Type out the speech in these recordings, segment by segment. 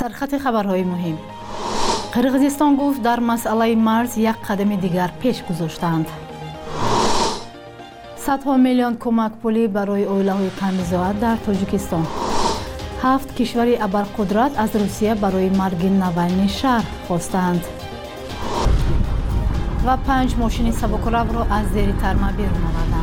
сархати хабарҳои муҳим. Қирғизистон гуфт дар масъалаи марз як қадами дигар пеш гузоштаанд. Садҳо миллион кӯмакпулӣ барои оилаҳои камизоат дар тоҷикистон. Ҳафт кишвари абарқудрат аз русия барои марги навайни шаҳр хостаанд. Ва панҷ мошини сабукравро аз зери тарма берун оварданд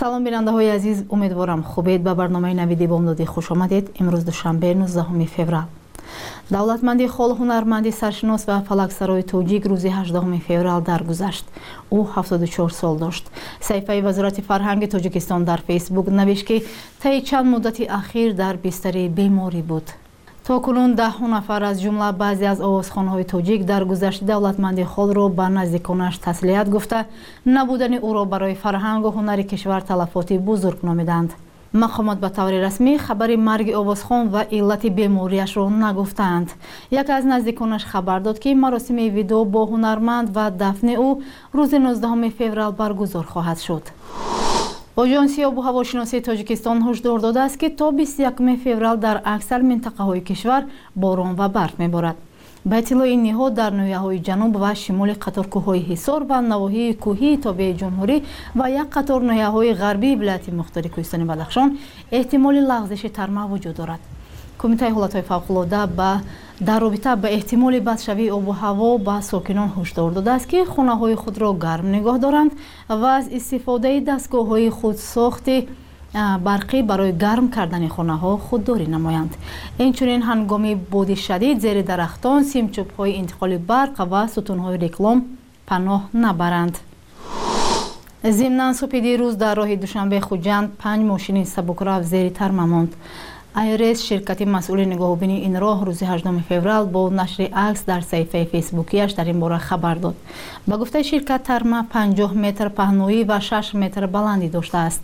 салом бинандаҳои азиз умедворам хубед. Ба барномаи навиди бомдодӣ хуш омадед. Имрӯз душанбе 19 феврал. Давлатманди хол ҳунарманди саршинос ва фалаксарои тоҷик рӯзи 18 феврал даргузашт. Ӯ 74 сол дошт. Саҳифаи вазорати фарҳанги тоҷикистон дар фейсбук навишт ки таи чанд муддати ахир дар бистари беморӣ буд то кунун даҳҳу нафар аз ҷумла баъзе аз овозхонҳои тоҷик дар гузашти давлатманди холро ба наздиконаш таслият гуфта. Набудани ӯро барои фарҳангу ҳунари кишвар талафоти бузург номиданд. Мақомот ба таври расмӣ хабари марги овозхон ва иллати бемориашро нагуфтаанд. Яке аз наздиконаш хабар дод ки маросими видео бо ҳунарманд ва дафни ӯ рӯзи 19 феврал баргузор хоҳад шуд оҷонсии обу ҳавошиносии тоҷикистон ҳушдор додааст ки то 21 феврал дар аксар минтақаҳои кишвар борон ва барф меборад. Ба иттилои ниҳод дар ноҳияҳои ҷануб ва шимоли қаторкӯҳҳои ҳисор ва навоҳии кӯҳии тобеи ҷумҳурӣ ва як қатор ноҳияҳои ғарбии вилояти мухтори кӯҳистони бадахшон эҳтимоли лағзиши тарма вуҷуд дорад кумитаи ҳолатҳои фавқулода ба дар робита ба эҳтимоли бадшавии обу ҳаво ба сокинон ҳушдор додааст ки хонаҳои худро гарм нигоҳ доранд ва аз истифодаи дастгоҳҳои худсохти барқӣ барои гарм кардани хонаҳо худдорӣ намоянд. Инчунин ҳангоми боди шадид зери дарахтон симчӯбҳои интиқоли барқ ва сутунҳои реклом паноҳ набаранд. Зимнан субҳи дирӯз дар роҳи душанбе хуҷанд панҷ мошини сабукрав зери тарма монд айрес ширкати масъули нигоҳубини ин роҳ рӯзи 18 феврал бо нашри акс дар саҳифаи фейсбукияш дар ин бора хабар дод. Ба гуфтаи ширкат тарма 50 метр паҳноӣ ва 6 метр баландӣ доштааст.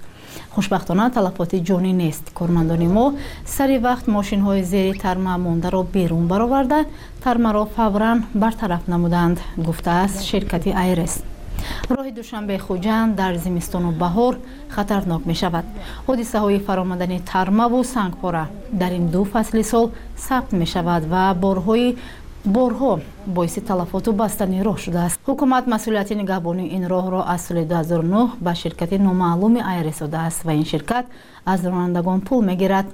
Хушбахтона талафоти ҷонӣ нест кормандони мо сари вақт мошинҳои зери тарма мондаро берун бароварда тармаро фавран бартараф намуданд гуфтааст ширкати айрес роҳи душанбе хуҷанд дар зимистону баҳор хатарнок мешавад. Ҳодисаҳои фаромадани тармаву сангпора дар ин ду фасли сол сабт мешавад ва борҳои борҳо боиси талафоту бастани роҳ шудааст. Ҳукумат масъулияти нигаҳбонии ин роҳро аз соли 2009 ба ширкати номаълуми айресодааст ва ин ширкат аз ронандагон пул мегирад.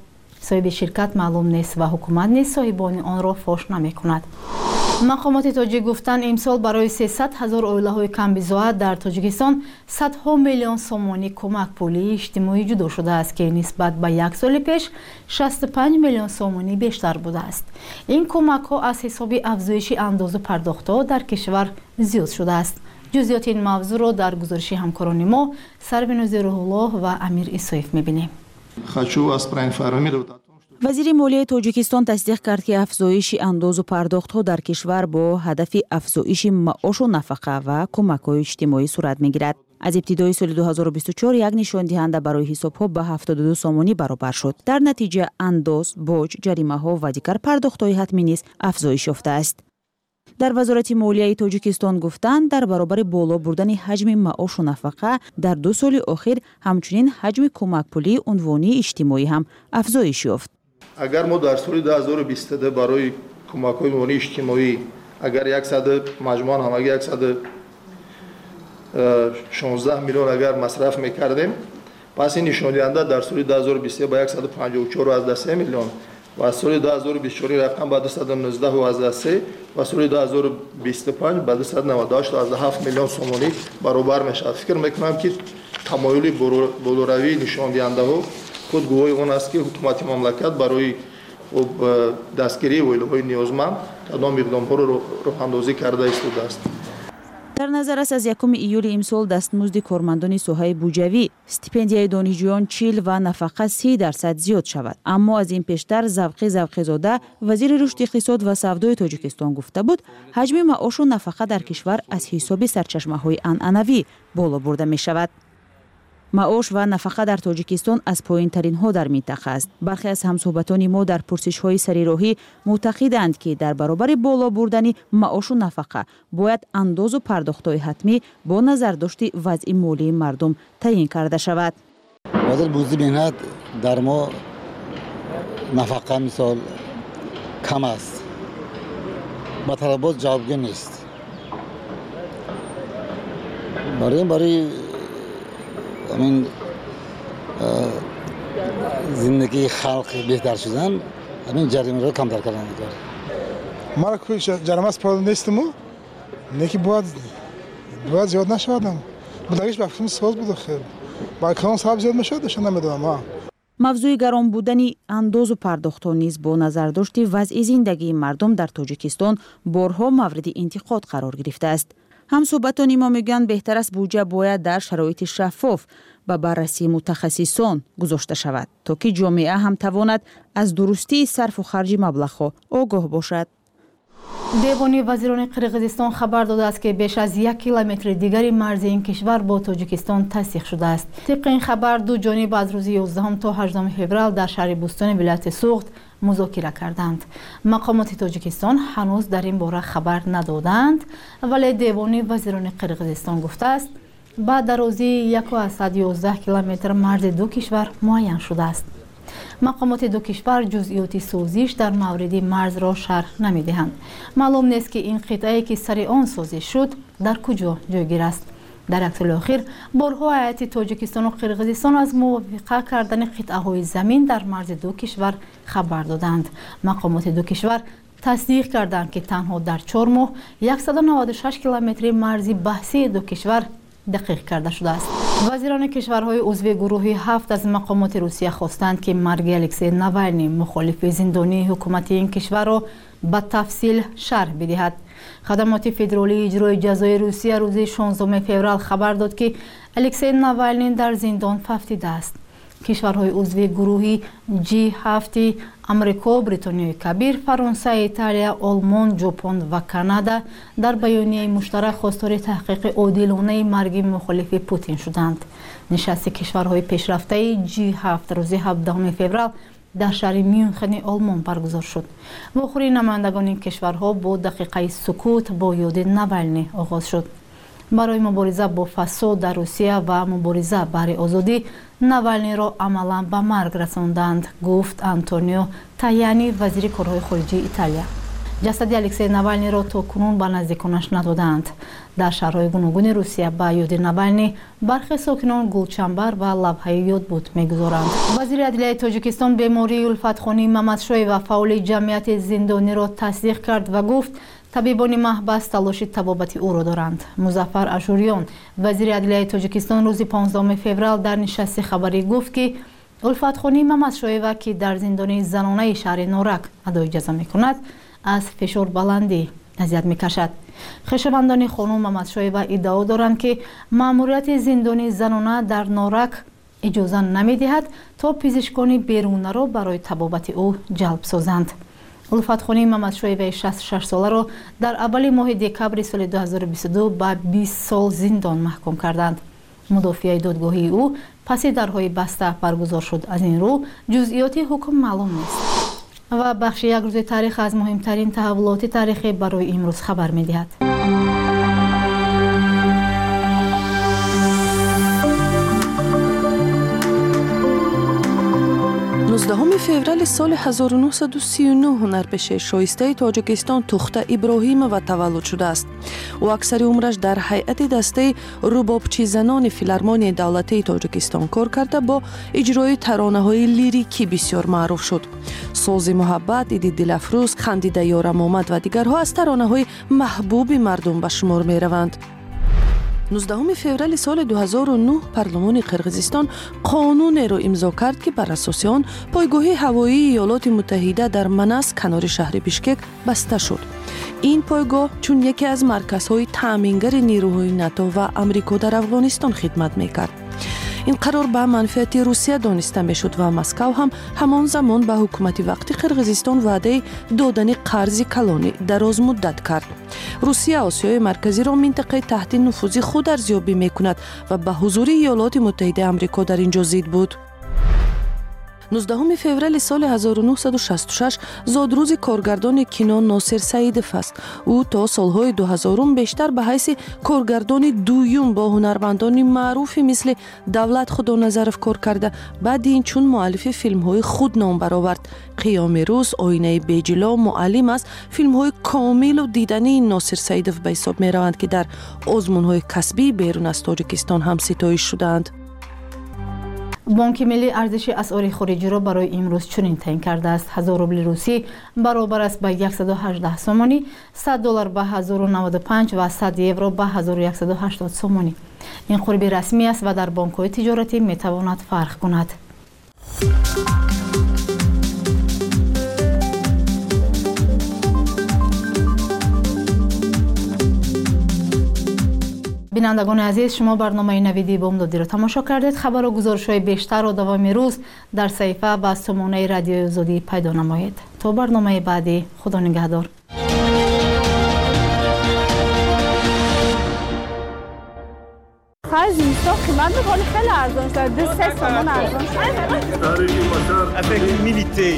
Соҳиби ширкат маълум нест ва ҳукумат низ соҳибони онро фош намекунад мақомоти тоҷик гуфтанд имсол барои 300 ҳазор оилаҳои камбизоат дар тоҷикистон садҳо миллион сомонӣ кӯмак пулии иҷтимоӣ ҷудо шудааст ки нисбат ба як соли пеш 65 миллион сомонӣ бештар будааст. Ин кӯмакҳо аз ҳисоби афзоиши андозу пардохтҳо дар кишвар зиёд шудааст. Ҷузъиёти ин мавзӯъро дар гузориши ҳамкорони мо сарвинози рӯҳуллоҳ ва амир исоев мебинем вазири молияи тоҷикистон тасдиқ кард ки афзоиши андозу пардохтҳо дар кишвар бо ҳадафи афзоиши маошу нафақа ва кӯмакҳои иҷтимоӣ сурат мегирад. Аз ибтидои соли 2024 як нишондиҳанда барои ҳисобҳо ба 72 сомонӣ баробар шуд. Дар натиҷа андоз боҷ ҷаримаҳо ва дигар пардохтҳои ҳатмӣ низ афзоиш ёфтааст дар вазорати молияи тоҷикистон гуфтанд дар баробари боло бурдани ҳаҷми маошу нафақа дар ду соли охир ҳамчунин ҳаҷми кӯмакпулии унвонии иҷтимоӣ ҳам афзоиш ёфт агар мо дар соли 2020 барои кӯмакҳои унвонии иҷтимоӣ агар маҷмӯан ҳамагӣ 116 миллион агар масраф мекардем пас ин нишондиҳанда дар соли 2023 ба 154 миллион ва соли 2024 рақам ба 219 ва соли 2025 ба 298 миллион сомонӣ баробар мешавад. Фикр мекунам ки тамоюли болоравии нишондиҳандаҳо худ гувоҳи он аст ки ҳукумати мамлакат барои дастгирии оилаҳои ниёзманд кадом иқдомҳоро роҳандозӣ карда истодааст. Дар назар аст аз 1 июли имсол дастмузди кормандони соҳаи буҷавӣ стипендияи донишҷӯён чил ва нафақа си дарсад зиёд шавад. Аммо аз ин пештар завқи завқизода вазири рушди иқтисод ва савдои тоҷикистон гуфта буд ҳаҷми маошу нафақа дар кишвар аз ҳисоби сарчашмаҳои анъанавӣ боло бурда мешавад маош ва нафақа дар тоҷикистон аз поинтаринҳо дар минтақа аст бархе аз ҳамсуҳбатони мо дар пурсишҳои сарироҳӣ мӯътақиданд ки дар баробари боло бурдани маошу нафақа бояд андозу пардохтҳои ҳатмӣ бо назардошти вазъи молии мардум таъин карда шавад. Вазир бузи меҳнат дар мо нафақа мисол кам аст. Ба талабот ҷавобгӯ нест. Барои ин барои амин зиндагии халқ беҳтар шудан амин ҷаримаро камтар кардан кор мара ку ҷарима спрода нестиму неки бояд бояд зиёд нашавадам будагиш ба филм соз буду хел ба калон сабаб зиёд мешавад шо намедонам мавзӯи гарон будани андозу пардохтҳо низ бо назардошти вазъи зиндагии мардум дар тоҷикистон борҳо мавриди интиқод қарор гирифтааст Ҳамсуҳбатони мо мегӯянд беҳтар аст буҷа бояд дар шароити шаффоф ба баррасии мутахассисон гузошта шавад то ки ҷомеа ҳам тавонад аз дурустии сарфу харҷи маблағҳо огоҳ бошад. Девони вазирони қирғизистон хабар додааст ки беш аз як километри дигари марзи ин кишвар бо тоҷикистон тасдиқ шудааст. Тибқи ин хабар ду ҷониб аз рӯзи 11 то 8 феврал дар шаҳри бустони вилояти суғд музокира карданд. Мақомоти тоҷикистон ҳанӯз дар ин бора хабар надоданд вале девони вазирони қирғизистон гуфтааст ба дарозии 111 километр марзи ду кишвар муайян шудааст. Мақомоти ду кишвар ҷузъиёти созиш дар мавриди марзро шарҳ намедиҳанд. Маълум нест ки ин қитъае ки сари он созиш шуд дар куҷо ҷойгир аст дар аксули охир борҳо ҳайати тоҷикистону қирғизистон аз мувофиқа кардани қитъаҳои замин дар марзи ду кишвар хабар доданд. Мақомоти ду кишвар тасдиқ карданд ки танҳо дар чор моҳ 196 километри марзи баҳсии ду кишвар дақиқ карда шудааст. Вазирони кишварҳои узви гурӯҳи ҳафт аз мақомоти русия хостанд ки марги алексей навални мухолифи зиндонии ҳукумати ин кишварро ба тафсил шарҳ бидиҳад хадамоти федеролии иҷрои ҷазои русия рӯзи 16 феврал хабар дод ки алексей навални дар зиндон фафтидааст кишварҳои узви гурӯҳи ҷи7и амрико бритониёи кабир фаронса италия олмон ҷопон ва канада дар баёнияи муштарак хостори таҳқиқи одилонаи марги мухолифи путин шуданд. Нишасти кишварҳои пешрафтаи ҷи7 рӯзи 17 феврал дар шаҳри мюнхени олмон баргузор шуд. Вохӯри намояндагони кишварҳо бо дақиқаи сукут бо ёди навални оғоз шуд. Барои мубориза бо фасод дар русия ва мубориза баҳри озодӣ навалниро амалан ба марг расонданд гуфт антонио таяни вазири корҳои хориҷии италия ҷасади алексей навалниро то кунун ба наздиконаш надоданд. Дар шаҳрҳои гуногуни русия ба ёди навални бархе сокинон гулчамбар ва лавҳаи ёдбуд мегузоранд. Вазири адлияи тоҷикистон бемории улфатхонии мамадшоева фаъоли ҷамъияти зиндониро тасдиқ кард ва гуфт табибони маҳбас талоши табобати ӯро доранд. Музаффар ашурён вазири адлияи тоҷикистон рӯзи 15 феврал дар нишасти хабарӣ гуфт ки улфатхонии мамадшоева ки дар зиндони занонаи шаҳри норак адои ҷаза мекунад аз фишорбаландӣ азият мекашад. Хешовандони хонум мамадшоева иддао доранд ки маъмурияти зиндони занона дар норак иҷоза намедиҳад то пизишкони берунаро барои табобати ӯ ҷалб созанд. Улфатхонии мамадшоеваи 66-соларо дар аввали моҳи декабри соли 2022 ба 20 сол зиндон маҳкум карданд. Мудофиаи додгоҳии ӯ паси дарҳои баста баргузор шуд. Аз ин рӯ ҷузъиёти ҳукм маълум нест ва бахши як рӯзи таърих аз муҳимтарин таҳаввулоти таърихӣ барои имрӯз хабар медиҳад 19 феврали соли 1939 ҳунарпеши шоистаи тоҷикистон тухта иброҳимова таваллуд шудааст. Ӯ аксари умраш дар ҳайати дастаи рубобчизанони филармонияи давлатии тоҷикистон кор карда бо иҷрои таронаҳои лирикӣ бисёр маъруф шуд. Сози муҳаббат иди дилафрӯз хандида ёрам омад ва дигарҳо аз таронаҳои маҳбуби мардум ба шумор мераванд 19 феврали соли 2009 парлумони қирғизистон қонунеро имзо кард ки бар асоси он пойгоҳи ҳавоии иёлоти муттаҳида дар манас канори шаҳри бишкек баста шуд. Ин пойгоҳ чун яке аз марказҳои таъмингари нирӯҳои нато ва амрико дар афғонистон хидмат мекард. Ин қарор ба манфиати русия дониста мешуд ва москав ҳам ҳамон замон ба ҳукумати вақти қирғизистон ваъдаи додани қарзи калонӣ дарозмуддат кард русия осиёи марказиро минтақаи таҳти нуфузи худ арзёбӣ мекунад ва ба ҳузури иёлоти муттаҳидаи амрико дар ин ҷо зид буд 19 феврали соли 1966 зодрӯзи коргардони кино носир саидов аст. Ӯ то солҳои 2000 бештар ба ҳайси коргардони дуюм бо ҳунармандони маъруфи мисли давлат худоназаров кор карда. Баъди ин чун муаллифи филмҳои худ ном баровард. Қиёми рӯз оинаи беҷило муаллим аст. Филмҳои комилу дидании носир саидов ба ҳисоб мераванд ки дар озмунҳои касбӣ берун аз тоҷикистон ҳам ситоиш шудаанд бонки миллии арзиши асъори хориҷиро барои имрӯз чунин таъин кардааст. 1000 рубли русӣ баробар аст ба 118 сомонӣ 100 доллар ба 1095 ва 100 евро ба 1180 сомонӣ. Ин қурби расмӣ аст ва дар бонкҳои тиҷоратӣ метавонад фарқ кунад بینندگان عزیز شما برنامه نویدی بامدادی را تماشا کردید. خبر و گزارش های بیشتر و دوامی روز در صحیفه و سمانه رادیو زودی پیدا نمایید. تا برنامه بعدی خدا نگهدار. می‌کنه خیلی ارزان شد دو سه سامان ارزان شد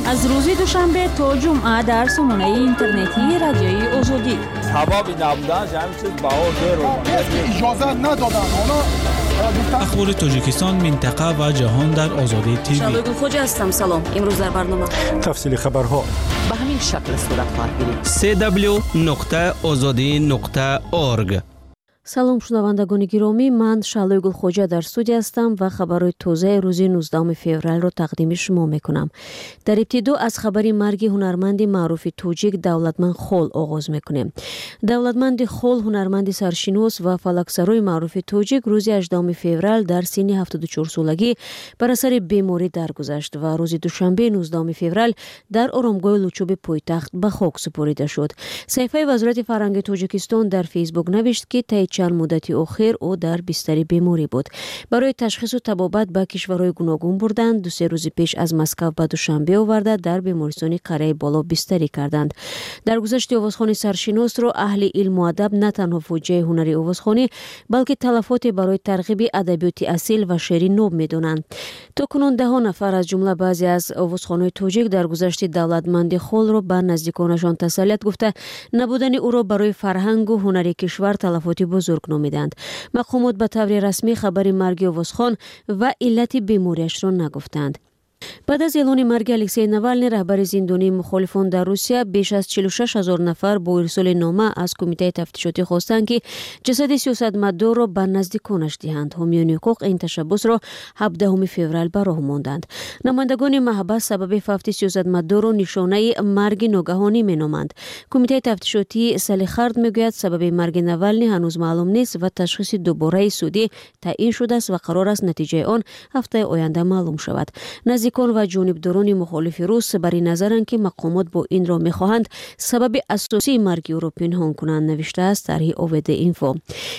از روزی دوشنبه تا جمعه در سامانه اینترنتی رادیوی آزادی سبب نبودن همین چیز اجازه ندادن اونا اخبار توجیکستان منطقه و جهان در آزادی تیوی شالوی خوجه هستم؟ سلام. امروز در برنامه. تفصیل خبرها. به همین شکل صورت خواهد گیرید www.ozodi.org салом шунавандагони гиромӣ. Ман шаълои гулхоҷа дар студия ҳастам ва хабарҳои тозаи рӯзи 19 февралро тақдими шумо мекунам. Дар ибтидо аз хабари марги ҳунарманди маъруфи тоҷик давлатманд хол оғоз мекунем. Давлатманди хол ҳунарманди саршинос ва фалаксарои маъруфи тоҷик рӯзи 18 феврал дар синни 74солагӣ бар асари беморӣ даргузашт ва рӯзи душанбе 19 феврал дар оромгоҳи лучӯби пойтахт ба хок супорида шуд. Саҳифаи вазорати фарҳанги тоҷикистон дар фейсбук навишт ки таи чанд муддати охир ӯ дар бистари беморӣ буд. Барои ташхису табобат ба кишварҳои гуногун бурданд дусе рӯзи пеш аз москав ба душанбе оварда дар бемористони қарияи боло бистарӣ карданд. Дар гузашти овозхони саршиносро аҳли илму адаб на танҳо фоҷиаи ҳунари овозхонӣ балки талафоте барои тарғиби адабиёти асил ва шеъри ноб медонанд. То кунун даҳо нафар аз ҷумла баъзе аз овозхонҳои тоҷик дар гузашти давлатманди холро ба наздиконашон тасаллият гуфта. Набудани ӯро барои фарҳангу ҳунари кишвар талафоти بزرگ نامیدند مقامات به طور رسمی خبر مرگ یاوز و علت بیماریش را نگفتند. Баъд аз эълони марги алексей навални раҳбари зиндонии мухолифон дар русия беш аз 46 ҳазор нафар бо ирсоли нома аз кумитаи тафтишотӣ хостанд ки ҷасади сиёсатмадорро ба наздиконаш диҳанд. Ҳомиёни ҳуқуқ ин ташаббусро 17 феврал ба роҳ монданд. Намояндагони маҳбас сабаби фавти сиёсатмадорро нишонаи марги ногаҳонӣ меноманд. Кумитаи тафтишотӣ салихард мегӯяд сабаби марги навални ҳанӯз маълум нест ва ташхиси дубораи судӣ таъин шудааст ва қарор аст натиҷаи он ҳафтаи оянда маълум шавад رادیکال و جانب مخالف روس بر نظرند که مقامات با این را می‌خواهند سبب اساسی مرگ او را پنهان کنند نوشته است طرح اوید اینفو.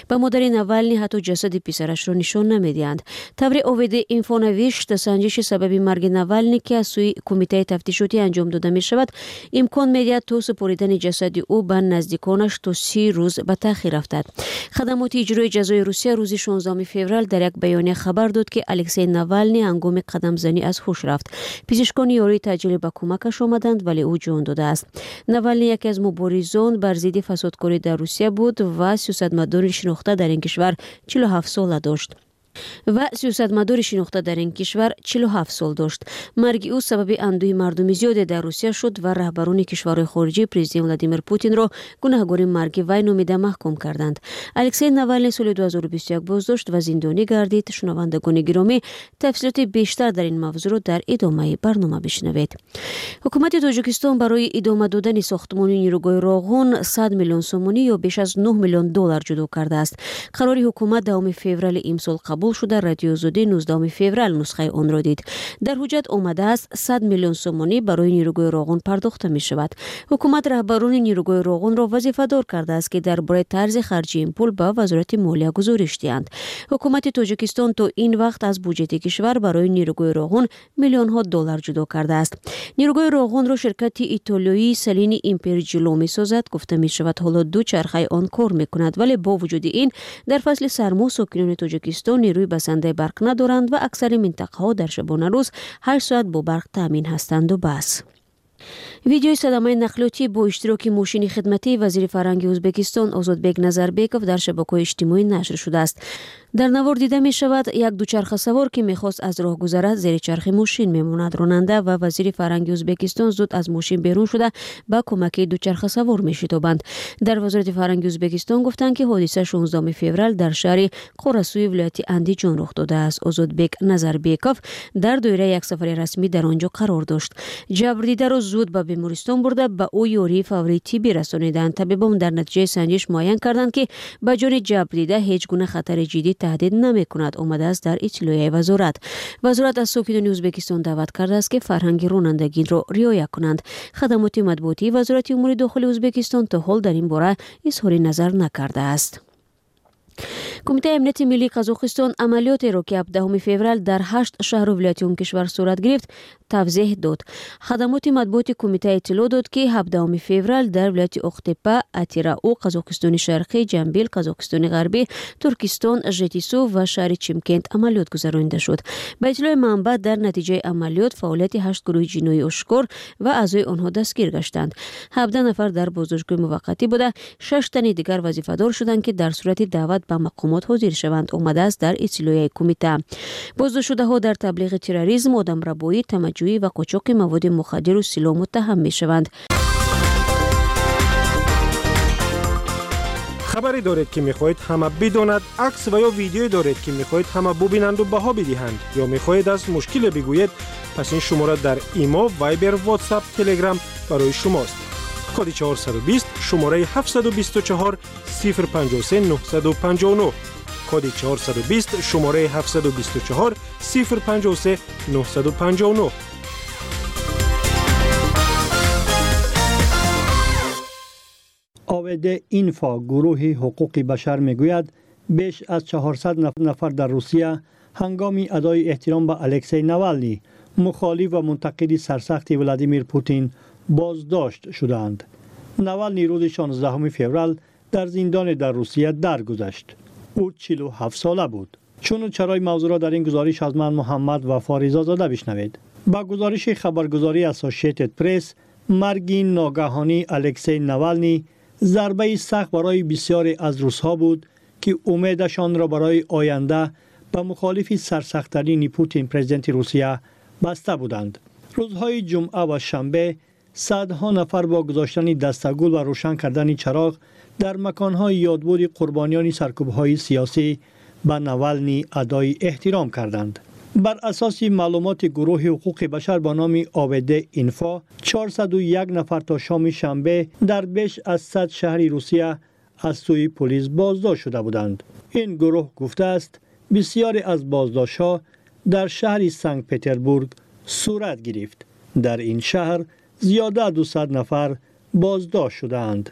با مادر نوالنی حتی جسد پسرش را نشان نمی‌دهند. طور اوید اینفو نوشت سنجش سبب مرگ نوالنی که از سوی کمیته تفتیشاتی انجام داده می شود امکان می دهد تا سپریدن جسد او به نزدیکانش تو سی روز به تاخیر افتد. خدمات اجرای جزای روسیه روز 16 فوریه در یک بیانیه خبر داد که الکسی نوالنی هنگام قدم زنی از هوش рафт пизишкони ёрии таъҷилӣ ба кӯмакаш омаданд вале ӯ ҷон додааст. Навални яке аз муборизон бар зидди фасодкорӣ дар русия буд ва сиёсатмадори шинохта дар ин кишвар 47 сола дошт ва сиёсатмадори шинохта дар ин кишвар 47 сол дошт. Марги ӯ сабаби андӯҳи мардуми зиёде дар русия шуд ва раҳбарони кишварҳои хориҷӣ президент владимир путинро гунаҳгори марги вай номида маҳкум карданд. Алексей навални соли 2021 боздошт ва зиндонӣ гардид. Шунавандагони гиромӣ тафсилоти бештар дар ин мавзӯъро дар идомаи барнома бишнавед. Ҳукумати тоҷикистон барои идома додани сохтмони нирӯгоҳи роғун 100 миллион сомонӣ ё беш аз 9 миллион доллар ҷудо кардааст. Қарори ҳукумат 2 феврали имсол қабул қабул шуда радиозодӣ 19 феврал нусхаи онро дид. Дар ҳуҷҷат омадааст 100 миллион сомонӣ барои нирӯгоҳи роғун пардохта мешавад. Ҳукумат раҳбарони нирӯгоҳи роғунро вазифадор кардааст ки дар бораи тарзи харҷи ин пул ба вазорати молия гузориш диҳанд ҳукумати тоҷикистон то ин вақт аз буҷети кишвар барои нирӯгоҳи роғун миллионҳо доллар ҷудо кардааст. Нирӯгоҳи роғунро ширкати итолиёи салини имперҷило месозад гуфта мешавад ҳоло ду чархаи он кор мекунад вале бо вуҷуди ин дар фасли сармо сокинони тоҷикистон نیروی بسنده برق ندارند و اکثر منطقه ها در شبانه روز 8 ساعت با برق تامین هستند و بس. Видеои садамаи нақлиётӣ бо иштироки мошини хидматии вазири фарҳанги ӯзбекистон озодбек назарбеков дар шабакаҳои иҷтимоӣ нашр шудааст. Дар навор дида мешавад як дучархасавор ки мехост аз роҳ гузарад зери чархи мошин мемонад. Ронанда ва вазири фарҳанги ӯзбекистон зуд аз мошин берун шуда ба кӯмаки дучархасавор мешитобанд. Дар вазорати фарҳанги ӯзбекистон гуфтанд ки ҳодиса 16 феврал дар шаҳри қорасӯи вилояти андиҷон рух додааст. Озодбек назарбеков дар доираи як сафари расмӣ дар он ҷо қарор дошт. Ҷабрдидаро зуд ба بیمارستان برده به او یوری فوری تیبی رسانیدند طبیبان در نتیجه سنجش معین کردند که به جان جبر دیده هیچ گونه خطر جدی تهدید نمی کند آمده است در اطلاعیه وزارت. وزارت از ساکنان ازبکستان دعوت کرده است که فرهنگ رانندگی را رو رعایت کنند. خدمات مطبوعاتی وزارت امور داخل ازبکستان تا حال در این باره اظهار نظر نکرده است. کمیته امنیت ملی قزاقستان عملیاتی را که 17 فوریه در 8 شهر و ولایت کشور صورت گرفت тавзеҳ дод. Хадамоти матбуоти кумита иттилоъ дод ки 17 феврал дар вилояти оқтепа атирау қазоқистони шарқӣ ҷамбил қазоқистони ғарбӣ туркистон жетису ва шаҳри чимкент амалиёт гузаронида шуд. Ба иттилои манбаъ дар натиҷаи амалиёт фаъолияти ҳашт гурӯҳи ҷиноӣ ошкор ва аъзои онҳо дастгир гаштанд. 17 нафар дар боздоштгоҳи муваққатӣ буда шаш тани дигар вазифадор шуданд ки дар сурати даъват ба мақомот ҳозир шаванд омадааст дар иттилоияи кумита. Боздоштшудаҳо дар таблиғи терроризм одамрабоӣ جویی و قچوق مواد مخدر و سلاح متهم می شوند. خبری دارید که می‌خواهید همه بدوند عکس و یا ویدیوی دارید که می‌خواهید همه ببینند و بها بدهند. یا می‌خواهید از مشکل بگویید پس این شماره در ایما وایبر واتساپ تلگرام برای شماست. کد 420 شماره 724 053 959 کد 420 شماره 724 053 959 اوید اینفا گروه حقوق بشر می‌گوید بیش از 400 نفر در روسیه هنگامی ادای احترام به الکسی نوالی مخالف و منتقد سرسخت ولادیمیر پوتین بازداشت شدند. نوالنی روز 16 فوریه در زندان در روسیه درگذشت. او 47 ساله بود. چون و چرای موضوع را در این گزارش از من محمد و فاریزا زاده بشنوید. با گزارش خبرگزاری اسوسییتد پرس مرگ ناگهانی الکسی نوالنی ضربه سخت برای بسیاری از روسها بود که امیدشان را برای آینده به مخالف سرسختترین پوتین پرزیدنت روسیه بسته بودند. روزهای جمعه و شنبه صدها نفر با گذاشتن دستگل و روشن کردن چراغ در مکانهای یادبود قربانیان سرکوبهای سیاسی به نوالنی ادای احترام کردند. بر اساس معلومات گروه حقوق بشر با نام آبده اینفا 401 نفر تا شام شنبه در بیش از 100 شهر روسیه از سوی پلیس بازداشت شده بودند. این گروه گفته است بسیاری از بازداشت‌ها در شهر سنگ پتربورگ صورت گرفت. در این شهر زیاده 200 نفر بازداشت شدهاند.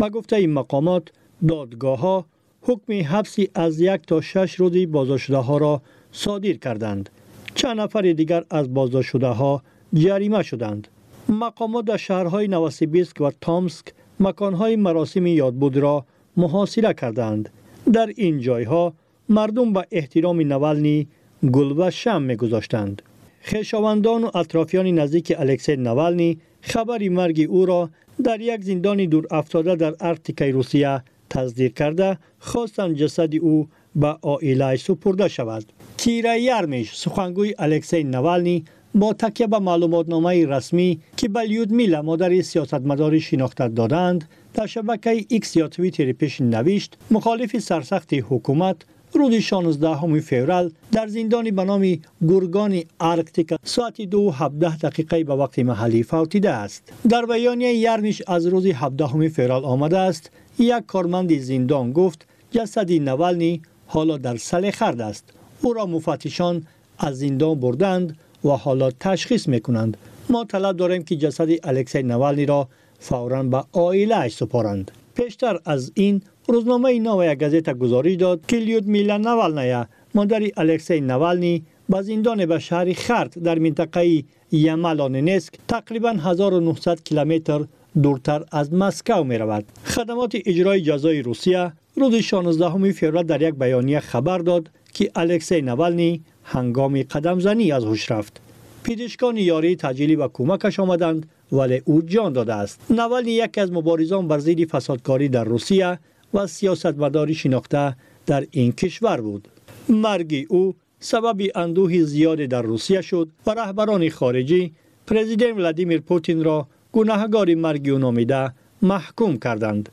به گفته این مقامات دادگاه ها حکم حبسی از یک تا شش روزی بازداشت ها را صادر کردند. چند نفر دیگر از بازداشت ها جریمه شدند. مقامات در شهرهای نوسیبیسک و تامسک مکانهای مراسم یادبود را محاصره کردند. در این جایها مردم به احترام نولنی گل و شم میگذاشتند. خیشاوندان و اطرافیان نزدیک الکسی نولنی خبری مرگ او را در یک زندان دور افتاده در ارتیکای روسیه تصدیق کرده خواستند جسد او به آیلای سپرده شود. کیرا یارمیش سخنگوی الکسی نوالنی با تکیه به معلومات معلوماتنامه رسمی که به لیودمیلا مادر سیاستمداری شناخته دادند در شبکه ایکس یا توییتر پیش نویشت: مخالف سرسخت حکومت روز 16 فورال در زندانی به نام گرگان آرکتیک ساعت دو 17 دقیقه به وقت محلی فوتیده است. در بیانیه یرمیش از روز 17 فورال آمده است. یک کارمند زندان گفت جسد نوالنی حالا در سل خرد است. او را مفتشان از زندان بردند و حالا تشخیص می‌کنند. ما طلب داریم که جسد الکسی نوالنی را فوراً به عائله سپارند. پیشتر از این روزنامه نویا گزیتا گزارش داد که لیود میلا نوالنایا مادر الکسی نوالنی با زندان به شهر خرد در منطقه یملانینسک تقریبا 1900 کیلومتر دورتر از مسکو می رود. خدمات اجرای جزای روسیه روز 16 فوریه در یک بیانیه خبر داد که الکسی نوالنی هنگام قدم زنی از هوش رفت. پیدشکان یاری تجلی و کمکش آمدند ولی او جان داده است. نوالنی یکی از مبارزان بر ضد فسادکاری در روسیه و سیاستمداری شناخته در این کشور بود. مرگ او سبب اندوه زیاد در روسیه شد و رهبران خارجی پرزیدنت ولادیمیر پوتین را گناهگار مرگ او نامیده محکوم کردند.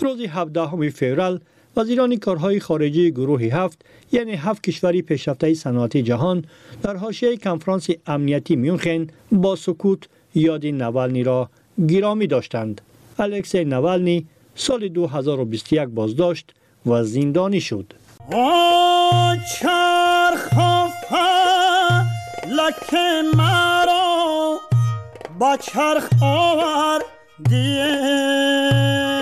روز 17 فوریه وزیران کارهای خارجی گروه هفت یعنی هفت کشوری پیشرفته صنعتی جهان در حاشیه کنفرانس امنیتی میونخن با سکوت یاد نوالنی را گرامی داشتند. الکسی نوالنی سال 2021 بازداشت و زندانی شد. مرا با چرخ آور آی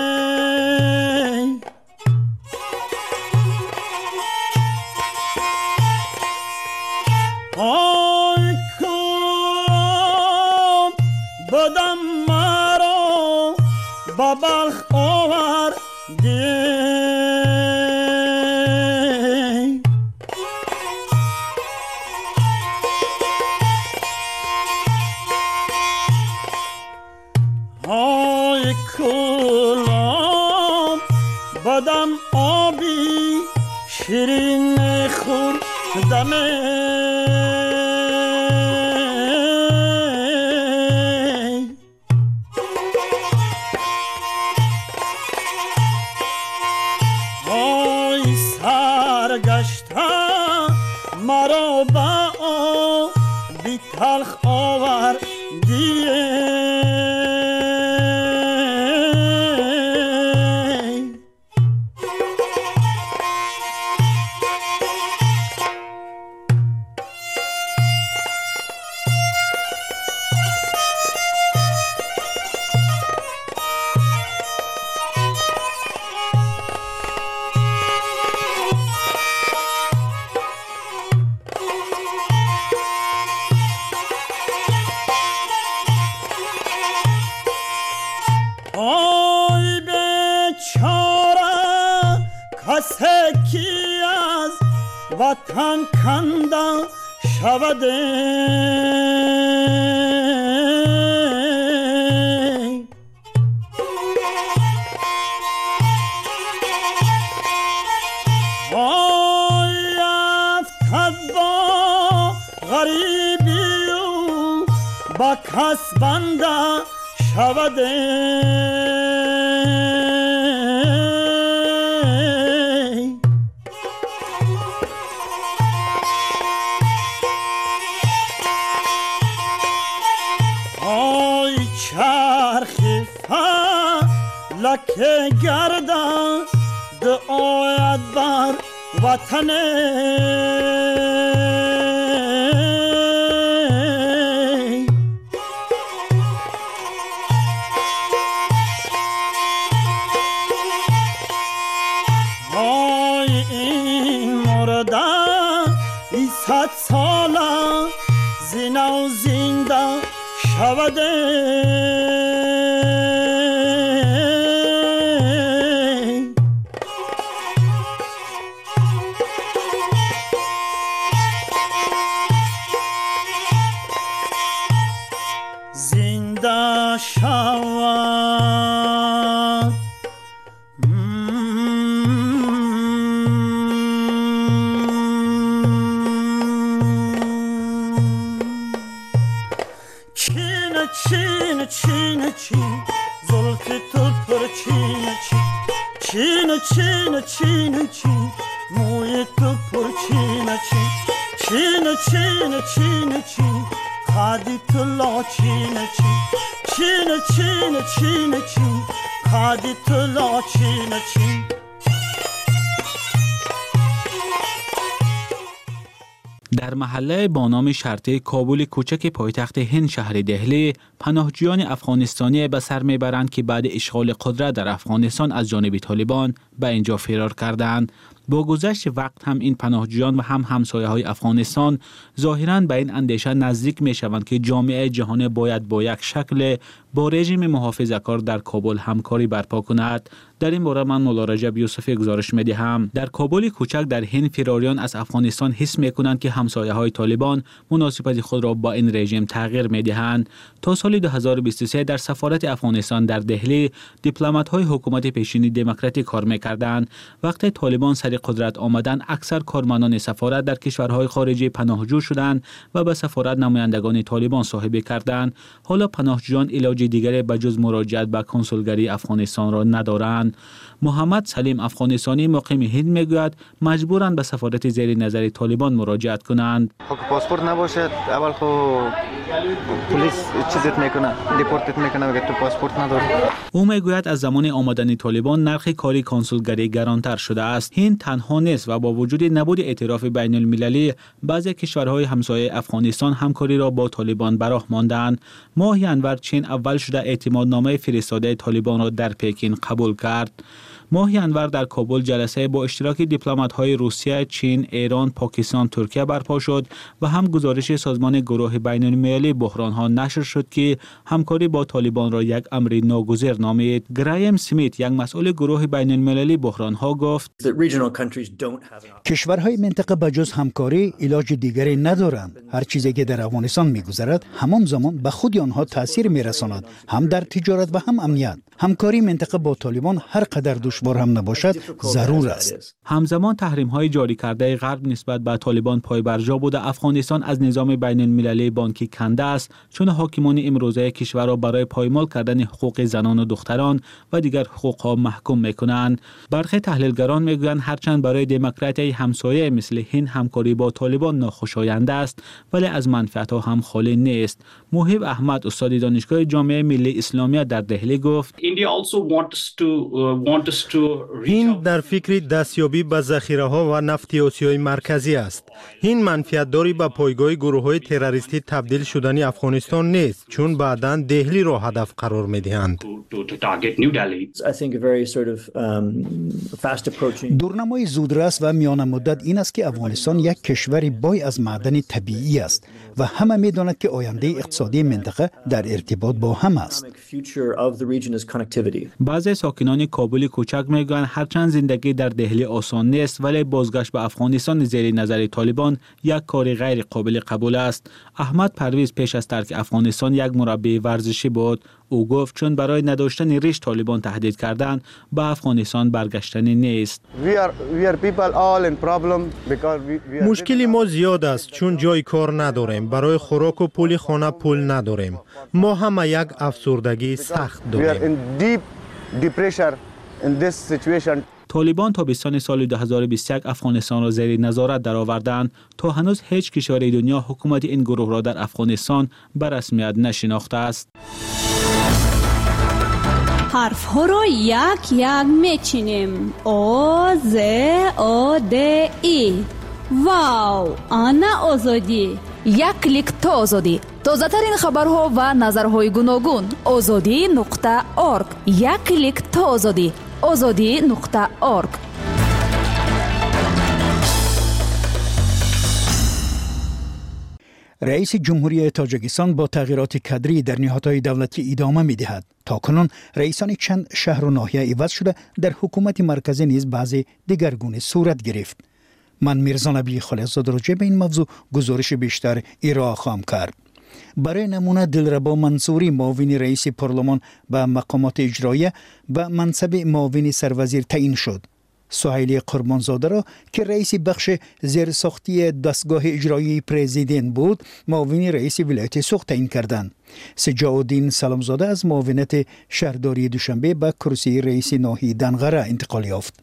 biu bak hasbanda şavade Oy çarhifa lake garda de oyad bar vatane محله با نام شرطه کابل کوچک پایتخت هند شهر دهلی پناهجویان افغانستانی به سر می‌برند که بعد اشغال قدرت در افغانستان از جانب طالبان به اینجا فرار کردند. با گذشت وقت هم این پناهجویان و هم همسایه های افغانستان ظاهرا به این اندیشه نزدیک می شوند که جامعه جهانی باید با یک شکل با رژیم محافظه‌کار در کابل همکاری برپا کند. در این باره من مولا رجب یوسفی گزارش می دهم در کابل کوچک در هند فراریان از افغانستان حس می کنند که همسایه های طالبان مناسبت خود را با این رژیم تغییر می دهند تا سال 2023 در سفارت افغانستان در دهلی دیپلمات های حکومت پیشین دموکراتی کار می کردند وقتی طالبان سر قدرت آمدن اکثر کارمندان سفارت در کشورهای خارجی پناهجو شدند و به سفارت نمایندگان طالبان صاحبه کردند. حالا پناهجویان علاج دیگری به جز مراجعت به کنسولگری افغانستان را ندارند. محمد سلیم افغانستانی مقیم هند می‌گوید مجبورند به سفارت زیر نظر طالبان مراجعت کنند. خب پاسپورت نباشد. اول خو پلیس چیزت می‌کنه دیپورتت می‌کنه اگر تو پاسپورت نداری. او می‌گوید از زمان آمدن طالبان نرخ کاری کنسولگری گرانتر شده است. هند تنها نیست و با وجود نبود اعتراف بین المللی بعضی کشورهای همسایه افغانستان همکاری را با طالبان براه ماندند. ماهی انور چین اول شده اعتمادنامه فرستاده طالبان را در پکین قبول کرد. ماهی انور در کابل جلسه با اشتراک دیپلمات های روسیه، چین، ایران، پاکستان، ترکیه برپا شد و هم گزارش سازمان گروه بین المللی بحران ها نشر شد که همکاری با طالبان را یک امر ناگزیر نامید. گرایم سمیت یک مسئول گروه بین المللی بحران ها گفت کشورهای منطقه بجز همکاری علاج دیگری ندارند. هر چیزی که در افغانستان میگذرد همان زمان به خود آنها تاثیر میرساند هم در تجارت و هم امنیت. همکاری منطقه با طالبان هر قدر دشوار هم نباشد ضرور است. همزمان تحریم های جاری کرده غرب نسبت به طالبان پایبرجا بوده. افغانستان از نظام بین المللی بانکی کنده است چون حاکمان امروزه کشور را برای پایمال کردن حقوق زنان و دختران و دیگر حقوق ها محکوم می‌کنند. برخی تحلیلگران می‌گویند هرچند برای دموکراتی همسایه مثل هند همکاری با طالبان ناخوشایند است ولی از منفعت ها هم خالی نیست. محیب احمد استاد دانشگاه جامعه ملی اسلامی در دهلی گفت هند در فکر دستیابی به ذخیره ها و نفت آسیای مرکزی است. این منفیت داری به پایگاه گروه های تروریستی تبدیل شدنی افغانستان نیست چون بعدا دهلی را هدف قرار می دهند دورنمای زودرس و میان مدت این است که افغانستان یک کشور بای از معدن طبیعی است. و همه می داند که آینده اقتصادی منطقه در ارتباط با هم است. بعضی ساکنان کابل کوچک می‌گویند هرچند زندگی در دهلی آسان نیست ولی بازگشت به افغانستان زیر نظر طالبان یک کار غیر قابل قبول است. احمد پرویز پیش از ترک افغانستان یک مربی ورزشی بود. او گفت چون برای نداشتن ریش طالبان تهدید کردند به افغانستان برگشتنی نیست. مشکلی ما زیاد است چون جای کار نداریم برای خوراک و پول خانه پول نداریم. ما همه یک افسردگی سخت داریم. толибон тобистони соли 2021 афғонистонро зери назорат дароварданд то ҳанӯз ҳеҷ кишвари дунё ҳукумати ин гурӯҳро дар афғонистон ба расмият нашинохтааст ҳарфҳоро як як мечинем. О з о д и. Вау ана озодӣ. Як клик то озодӣ. Тозатарин хабарҳо ва назарҳои гуногун. Озодӣ нуқта орг. Як клик то озодӣ озодӣ нуқта орг раиси ҷумҳурияи тоҷикистон бо тағйироти кадрӣ дар ниҳодҳои давлатӣ идома медиҳад. То кунун раисони чанд шаҳру ноҳия иваз шуда дар ҳукумати марказӣ низ баъзе дигаргуна сурат гирифт. Ман мирзонабии холиҳзод роҷеъ ба ин мавзӯъ гузориши бештар ироа хоҳам кард برای نمونه دلربا منصوری معاون رئیس پارلمان به مقامات اجرایه به منصب معاون سروزیر تعیین شد سهیلی قربانزاده را که رئیس بخش زیرساختی دستگاه اجرایی پرزیدنت بود معاون رئیس ولایت سوخت تعیین کردند سجاودین سلامزاده از معاونت شهرداری دوشنبه به کرسی رئیس ناحیه دنغره انتقال یافت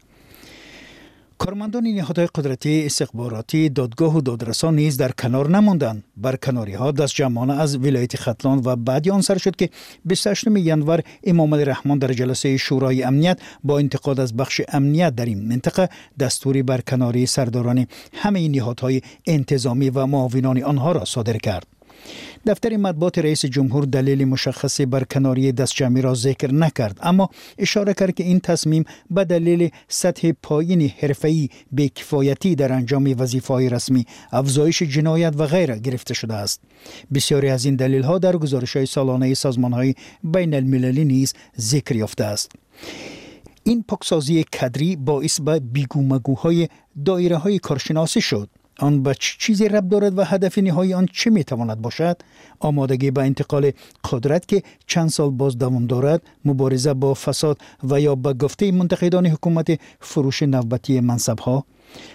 کارمندان نهادهای قدرتی استخباراتی دادگاه و دادرسان نیز در کنار نماندند. کناری ها دست جمعانه از ولایت ختلان و بعد آن سر شد که 28 ینور امام علی رحمان در جلسه شورای امنیت با انتقاد از بخش امنیت در این منطقه دستوری کناری سرداران همه نهادهای انتظامی و معاونان آنها را صادر کرد. دفتر مطبوعات رئیس جمهور دلیل مشخصی بر برکناری دستجمعی را ذکر نکرد اما اشاره کرد که این تصمیم به دلیل سطح پایین حرفه‌ای بی‌کفایتی در انجام وظیفه‌های رسمی افزایش جنایت و غیره گرفته شده است. بسیاری از این دلیل ها در گزارش های سالانه سازمان های بین المللی نیز ذکر یافته است. این پاکسازی کدری باعث به با بیگومگوهای دایره های کارشناسی شد. آن به چیزی رب دارد و هدف نهایی آن چه می تواند باشد؟ آمادگی به انتقال قدرت که چند سال باز دوام دارد مبارزه با فساد و یا به گفته منتقدان حکومت فروش نوبتی منصب ها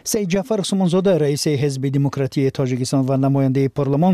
سید جعفر سمانزاده رئیس حزب دموکراتی تاجیکستان و نماینده پارلمان